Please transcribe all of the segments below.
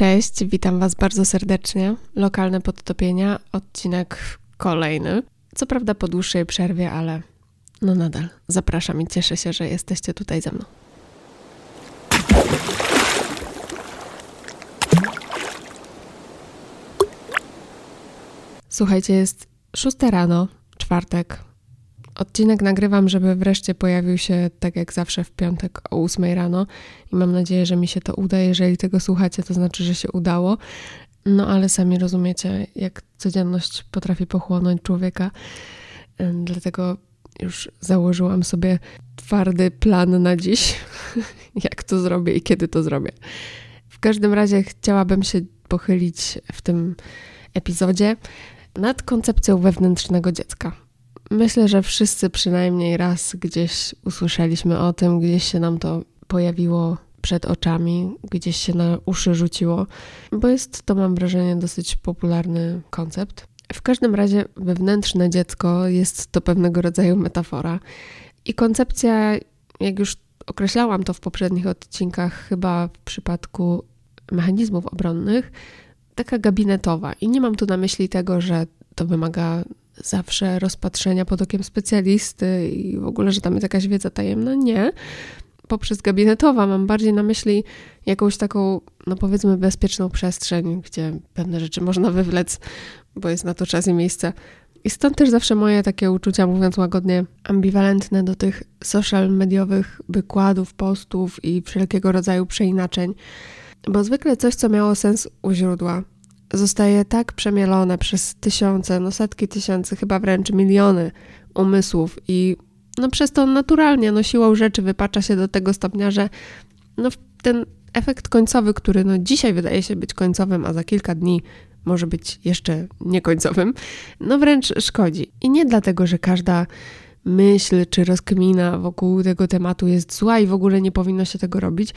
Cześć, witam Was bardzo serdecznie. Lokalne podtopienia, odcinek kolejny. Co prawda po dłuższej przerwie, ale no nadal zapraszam i cieszę się, że jesteście tutaj ze mną. Słuchajcie, jest szósta rano, czwartek. Odcinek nagrywam, żeby wreszcie pojawił się tak jak zawsze w piątek o 8 rano i mam nadzieję, że mi się to uda. Jeżeli tego słuchacie, to znaczy, że się udało. No ale sami rozumiecie, jak codzienność potrafi pochłonąć człowieka. Dlatego już założyłam sobie twardy plan na dziś, jak to zrobię i kiedy to zrobię. W każdym razie chciałabym się pochylić w tym epizodzie nad koncepcją wewnętrznego dziecka. Myślę, że wszyscy przynajmniej raz gdzieś usłyszeliśmy o tym, gdzieś się nam to pojawiło przed oczami, gdzieś się na uszy rzuciło, bo jest to, mam wrażenie, dosyć popularny koncept. W każdym razie wewnętrzne dziecko jest to pewnego rodzaju metafora. I koncepcja, jak już określałam to w poprzednich odcinkach, chyba w przypadku mechanizmów obronnych, taka gabinetowa. I nie mam tu na myśli tego, że to wymaga zawsze rozpatrzenia pod okiem specjalisty i w ogóle, że tam jest jakaś wiedza tajemna. Nie. Poprzez gabinetowa mam bardziej na myśli jakąś taką, no powiedzmy, bezpieczną przestrzeń, gdzie pewne rzeczy można wywlec, bo jest na to czas i miejsce. I stąd też zawsze moje takie uczucia, mówiąc łagodnie, ambiwalentne do tych social mediowych wykładów, postów i wszelkiego rodzaju przeinaczeń. Bo zwykle coś, co miało sens u źródła, zostaje tak przemielone przez tysiące, no setki tysięcy, chyba wręcz miliony umysłów i no przez to naturalnie, no siłą rzeczy wypacza się do tego stopnia, że no ten efekt końcowy, który no dzisiaj wydaje się być końcowym, a za kilka dni może być jeszcze niekońcowym, no wręcz szkodzi. I nie dlatego, że każda myśl czy rozkmina wokół tego tematu jest zła i w ogóle nie powinno się tego robić.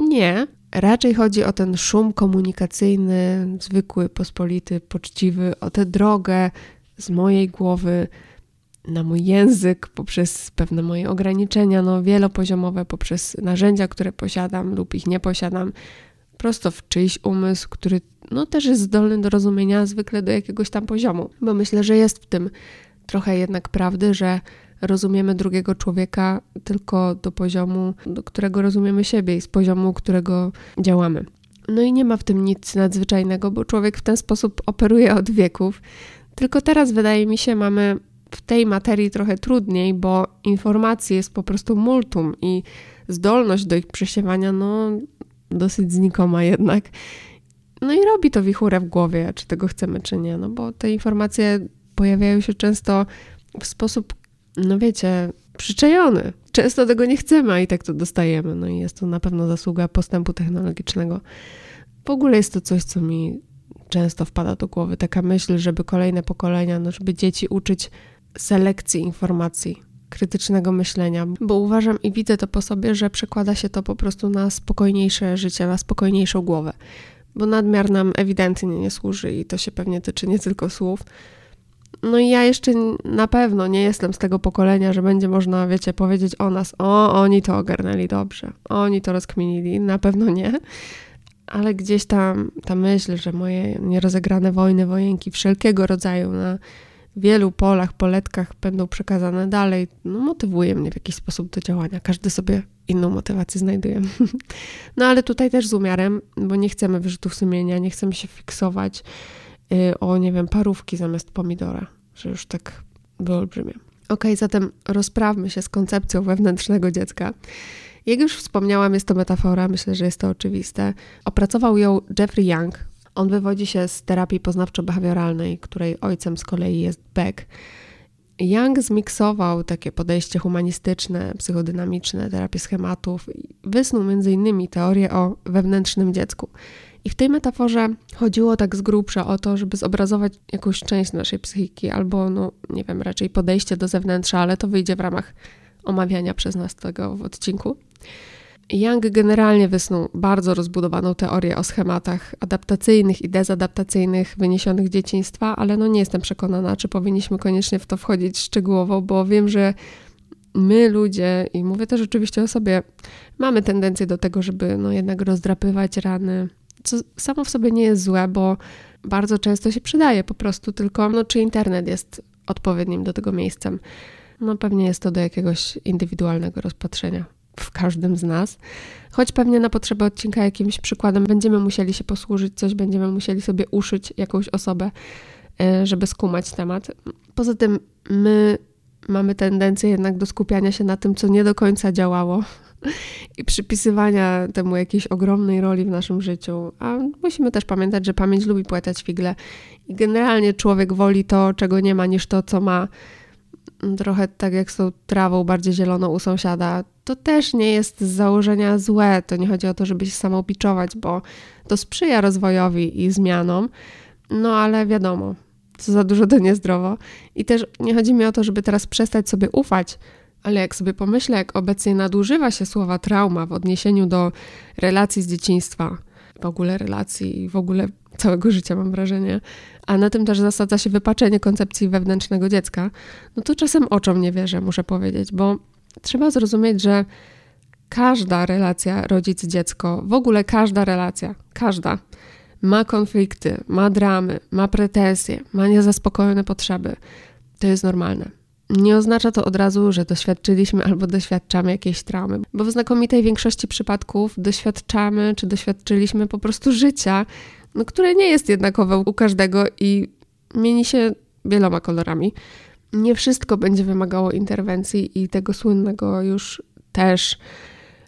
Nie, Raczej chodzi o ten szum komunikacyjny, zwykły, pospolity, poczciwy, o tę drogę z mojej głowy na mój język, poprzez pewne moje ograniczenia, no wielopoziomowe, poprzez narzędzia, które posiadam lub ich nie posiadam, prosto w czyjś umysł, który no też jest zdolny do rozumienia zwykle do jakiegoś tam poziomu. Bo myślę, że jest w tym trochę jednak prawdy, że rozumiemy drugiego człowieka tylko do poziomu, do którego rozumiemy siebie i z poziomu, którego działamy. No i nie ma w tym nic nadzwyczajnego, bo człowiek w ten sposób operuje od wieków. Tylko teraz wydaje mi się, mamy w tej materii trochę trudniej, bo informacji jest po prostu multum i zdolność do ich przesiewania, no, dosyć znikoma jednak. No i robi to wichurę w głowie, czy tego chcemy, czy nie, no bo te informacje pojawiają się często w sposób no wiecie, przyczajony. Często tego nie chcemy, a i tak to dostajemy. No i jest to na pewno zasługa postępu technologicznego. W ogóle jest to coś, co mi często wpada do głowy. Taka myśl, żeby kolejne pokolenia, no żeby dzieci uczyć selekcji informacji, krytycznego myślenia, bo uważam i widzę to po sobie, że przekłada się to po prostu na spokojniejsze życie, na spokojniejszą głowę. Bo nadmiar nam ewidentnie nie służy i to się pewnie tyczy nie tylko słów, no i ja jeszcze na pewno nie jestem z tego pokolenia, że będzie można, wiecie, powiedzieć o nas, o, oni to ogarnęli dobrze, oni to rozkminili, na pewno nie. Ale gdzieś tam ta myśl, że moje nierozegrane wojny, wojenki wszelkiego rodzaju na wielu polach, poletkach będą przekazane dalej, no motywuje mnie w jakiś sposób do działania. Każdy sobie inną motywację znajduje. No ale tutaj też z umiarem, bo nie chcemy wyrzutów sumienia, nie chcemy się fiksować o, nie wiem, parówki zamiast pomidora, że już tak wyolbrzymie. Ok, zatem rozprawmy się z koncepcją wewnętrznego dziecka. Jak już wspomniałam, jest to metafora, myślę, że jest to oczywiste. Opracował ją Jeffrey Young. On wywodzi się z terapii poznawczo-behawioralnej, której ojcem z kolei jest Beck. Young zmiksował takie podejście humanistyczne, psychodynamiczne, terapię schematów i wysnuł m.in. teorię o wewnętrznym dziecku. I w tej metaforze chodziło tak z grubsza o to, żeby zobrazować jakąś część naszej psychiki, albo, no, nie wiem, raczej podejście do zewnętrza, ale to wyjdzie w ramach omawiania przez nas tego w odcinku. Young generalnie wysnuł bardzo rozbudowaną teorię o schematach adaptacyjnych i dezadaptacyjnych wyniesionych z dzieciństwa, ale no nie jestem przekonana, czy powinniśmy koniecznie w to wchodzić szczegółowo, bo wiem, że my ludzie, i mówię też oczywiście o sobie, mamy tendencję do tego, żeby no jednak rozdrapywać rany, co samo w sobie nie jest złe, bo bardzo często się przydaje po prostu, tylko no, czy internet jest odpowiednim do tego miejscem. No pewnie jest to do jakiegoś indywidualnego rozpatrzenia w każdym z nas. Choć pewnie na potrzeby odcinka jakimś przykładem będziemy musieli się posłużyć, coś będziemy musieli sobie uszyć jakąś osobę, e, żeby skumać temat. Poza tym my mamy tendencję jednak do skupiania się na tym, co nie do końca działało i przypisywania temu jakiejś ogromnej roli w naszym życiu. A musimy też pamiętać, że pamięć lubi płatać figle i generalnie człowiek woli to, czego nie ma, niż to, co ma. Trochę tak jak z tą trawą bardziej zieloną u sąsiada. To też nie jest z założenia złe. To nie chodzi o to, żeby się samobiczować, bo to sprzyja rozwojowi i zmianom. No ale wiadomo, co za dużo to niezdrowo. I też nie chodzi mi o to, żeby teraz przestać sobie ufać, ale jak sobie pomyślę, jak obecnie nadużywa się słowa trauma w odniesieniu do relacji z dzieciństwa, w ogóle relacji i w ogóle całego życia, mam wrażenie, a na tym też zasadza się wypaczenie koncepcji wewnętrznego dziecka, no to czasem oczom nie wierzę, muszę powiedzieć, bo trzeba zrozumieć, że każda relacja rodzic-dziecko, w ogóle każda relacja, każda, ma konflikty, ma dramy, ma pretensje, ma niezaspokojone potrzeby. To jest normalne. Nie oznacza to od razu, że doświadczyliśmy albo doświadczamy jakiejś traumy, bo w znakomitej większości przypadków doświadczamy czy doświadczyliśmy po prostu życia, no, które nie jest jednakowe u każdego i mieni się wieloma kolorami. Nie wszystko będzie wymagało interwencji i tego słynnego już też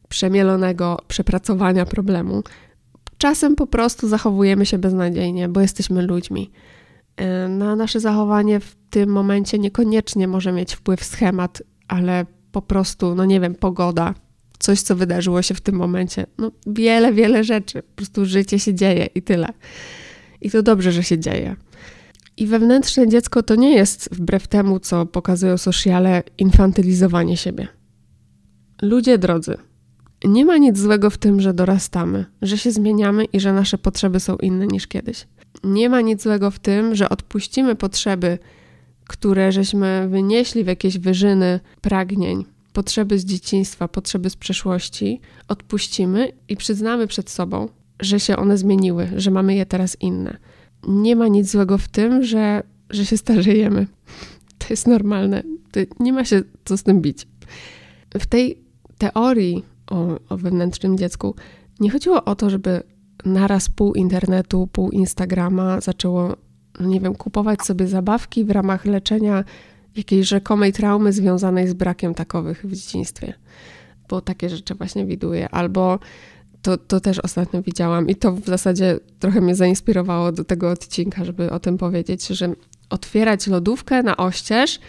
przemielonego przepracowania problemu. Czasem po prostu zachowujemy się beznadziejnie, bo jesteśmy ludźmi. E, na nasze zachowanie w tym momencie niekoniecznie może mieć wpływ schemat, ale po prostu, no nie wiem, pogoda, coś, co wydarzyło się w tym momencie. No wiele, wiele rzeczy. Po prostu życie się dzieje i tyle. I to dobrze, że się dzieje. I wewnętrzne dziecko to nie jest, wbrew temu, co pokazują sociale, infantylizowanie siebie. Ludzie drodzy, nie ma nic złego w tym, że dorastamy, że się zmieniamy i że nasze potrzeby są inne niż kiedyś. Nie ma nic złego w tym, że odpuścimy potrzeby, które żeśmy wynieśli w jakieś wyżyny pragnień, potrzeby z dzieciństwa, potrzeby z przeszłości, odpuścimy i przyznamy przed sobą, że się one zmieniły, że mamy je teraz inne. Nie ma nic złego w tym, że, że się starzejemy. To jest normalne. To nie ma się co z tym bić. W tej teorii o, o wewnętrznym dziecku, nie chodziło o to, żeby naraz pół internetu, pół Instagrama zaczęło, no nie wiem, kupować sobie zabawki w ramach leczenia jakiejś rzekomej traumy związanej z brakiem takowych w dzieciństwie. Bo takie rzeczy właśnie widuję. Albo to, to też ostatnio widziałam i to w zasadzie trochę mnie zainspirowało do tego odcinka, żeby o tym powiedzieć, że otwierać lodówkę na oścież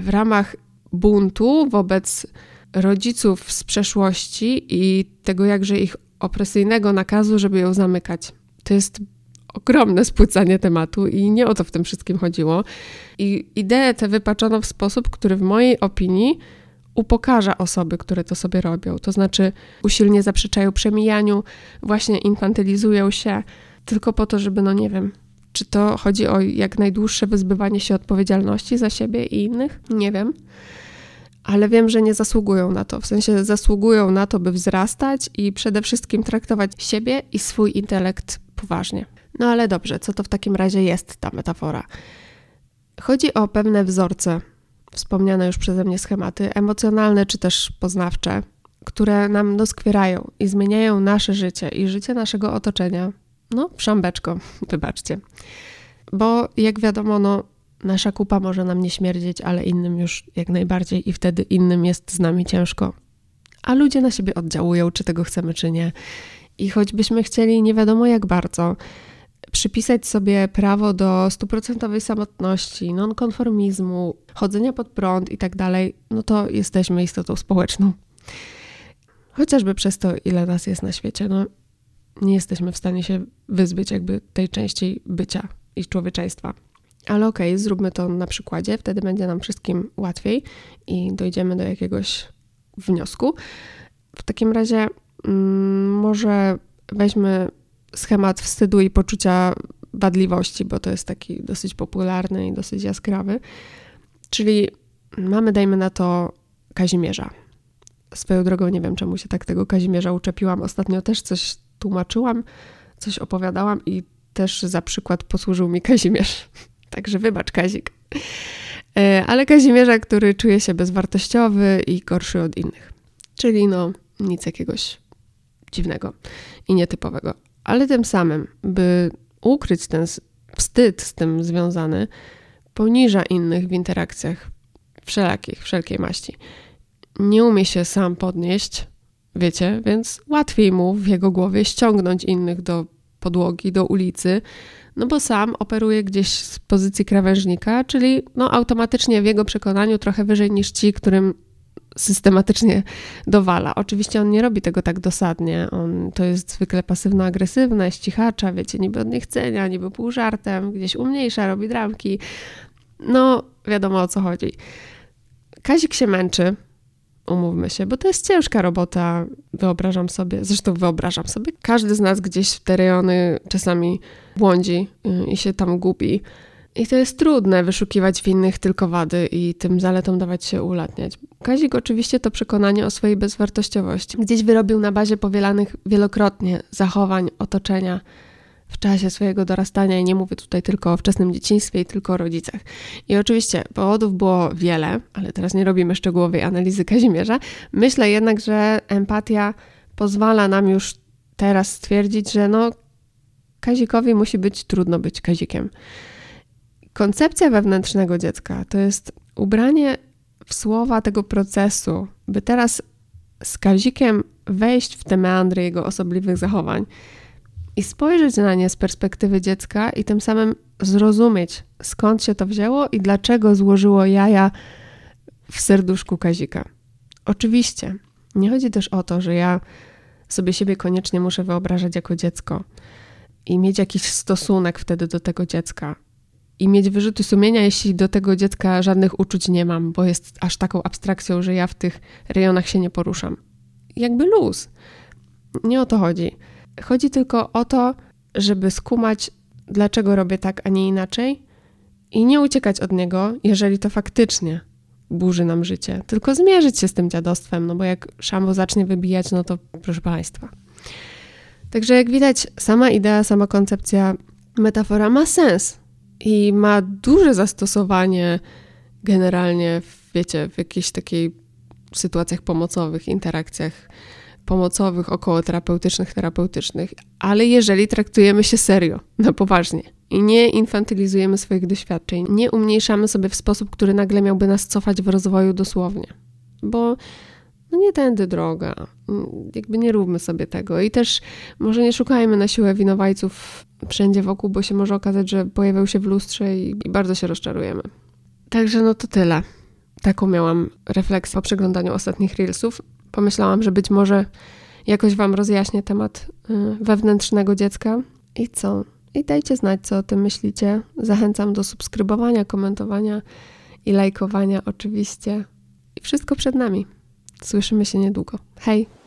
w ramach buntu wobec rodziców z przeszłości i tego jakże ich opresyjnego nakazu, żeby ją zamykać. To jest ogromne spłycanie tematu i nie o to w tym wszystkim chodziło. I ideę tę wypaczono w sposób, który w mojej opinii upokarza osoby, które to sobie robią. To znaczy usilnie zaprzeczają przemijaniu, właśnie infantylizują się tylko po to, żeby, no nie wiem, czy to chodzi o jak najdłuższe wyzbywanie się odpowiedzialności za siebie i innych? Nie wiem ale wiem, że nie zasługują na to. W sensie zasługują na to, by wzrastać i przede wszystkim traktować siebie i swój intelekt poważnie. No ale dobrze, co to w takim razie jest ta metafora? Chodzi o pewne wzorce, wspomniane już przeze mnie schematy, emocjonalne czy też poznawcze, które nam doskwierają i zmieniają nasze życie i życie naszego otoczenia. No, szambeczko, wybaczcie. Bo jak wiadomo, no, Nasza kupa może nam nie śmierdzieć, ale innym już jak najbardziej i wtedy innym jest z nami ciężko. A ludzie na siebie oddziałują, czy tego chcemy, czy nie. I choćbyśmy chcieli nie wiadomo jak bardzo przypisać sobie prawo do stuprocentowej samotności, nonkonformizmu, chodzenia pod prąd i tak dalej, no to jesteśmy istotą społeczną. Chociażby przez to, ile nas jest na świecie, no nie jesteśmy w stanie się wyzbyć jakby tej części bycia i człowieczeństwa. Ale okej, okay, zróbmy to na przykładzie, wtedy będzie nam wszystkim łatwiej i dojdziemy do jakiegoś wniosku. W takim razie mm, może weźmy schemat wstydu i poczucia wadliwości, bo to jest taki dosyć popularny i dosyć jaskrawy. Czyli mamy, dajmy na to, Kazimierza. Swoją drogą nie wiem, czemu się tak tego Kazimierza uczepiłam. Ostatnio też coś tłumaczyłam, coś opowiadałam i też za przykład posłużył mi Kazimierz. Także wybacz, Kazik. E, ale Kazimierza, który czuje się bezwartościowy i gorszy od innych. Czyli no nic jakiegoś dziwnego i nietypowego. Ale tym samym, by ukryć ten wstyd z tym związany, poniża innych w interakcjach wszelakich, wszelkiej maści. Nie umie się sam podnieść, wiecie, więc łatwiej mu w jego głowie ściągnąć innych do podłogi, do ulicy, no bo sam operuje gdzieś z pozycji krawężnika, czyli no automatycznie w jego przekonaniu trochę wyżej niż ci, którym systematycznie dowala. Oczywiście on nie robi tego tak dosadnie. On to jest zwykle pasywno-agresywne, ścichacza, wiecie, niby od niechcenia, niby pół żartem, gdzieś umniejsza, robi dramki. No, wiadomo o co chodzi. Kazik się męczy, umówmy się, bo to jest ciężka robota, wyobrażam sobie, zresztą wyobrażam sobie, każdy z nas gdzieś w te rejony czasami błądzi y, i się tam gubi. I to jest trudne wyszukiwać w innych tylko wady i tym zaletom dawać się ulatniać. Kazik oczywiście to przekonanie o swojej bezwartościowości gdzieś wyrobił na bazie powielanych wielokrotnie zachowań otoczenia w czasie swojego dorastania i nie mówię tutaj tylko o wczesnym dzieciństwie i tylko o rodzicach. I oczywiście powodów było wiele, ale teraz nie robimy szczegółowej analizy Kazimierza. Myślę jednak, że empatia pozwala nam już teraz stwierdzić, że no Kazikowi musi być trudno być Kazikiem. Koncepcja wewnętrznego dziecka to jest ubranie w słowa tego procesu, by teraz z Kazikiem wejść w te meandry jego osobliwych zachowań i spojrzeć na nie z perspektywy dziecka i tym samym zrozumieć, skąd się to wzięło i dlaczego złożyło jaja w serduszku Kazika. Oczywiście, nie chodzi też o to, że ja sobie siebie koniecznie muszę wyobrażać jako dziecko i mieć jakiś stosunek wtedy do tego dziecka i mieć wyrzuty sumienia, jeśli do tego dziecka żadnych uczuć nie mam, bo jest aż taką abstrakcją, że ja w tych rejonach się nie poruszam. Jakby luz. Nie o to chodzi. Chodzi tylko o to, żeby skumać, dlaczego robię tak, a nie inaczej i nie uciekać od niego, jeżeli to faktycznie burzy nam życie, tylko zmierzyć się z tym dziadostwem, no bo jak szambo zacznie wybijać, no to proszę Państwa. Także jak widać, sama idea, sama koncepcja, metafora ma sens i ma duże zastosowanie generalnie, w, wiecie, w jakichś takiej sytuacjach pomocowych, interakcjach pomocowych, okołoterapeutycznych, terapeutycznych, ale jeżeli traktujemy się serio, na poważnie i nie infantylizujemy swoich doświadczeń, nie umniejszamy sobie w sposób, który nagle miałby nas cofać w rozwoju dosłownie, bo no nie tędy droga. Jakby nie róbmy sobie tego. I też może nie szukajmy na siłę winowajców wszędzie wokół, bo się może okazać, że pojawią się w lustrze i, i bardzo się rozczarujemy. Także no to tyle. Taką miałam refleksję po przeglądaniu ostatnich reelsów pomyślałam, że być może jakoś Wam rozjaśnię temat y, wewnętrznego dziecka. I co? I dajcie znać, co o tym myślicie. Zachęcam do subskrybowania, komentowania i lajkowania oczywiście. I wszystko przed nami. Słyszymy się niedługo. Hej!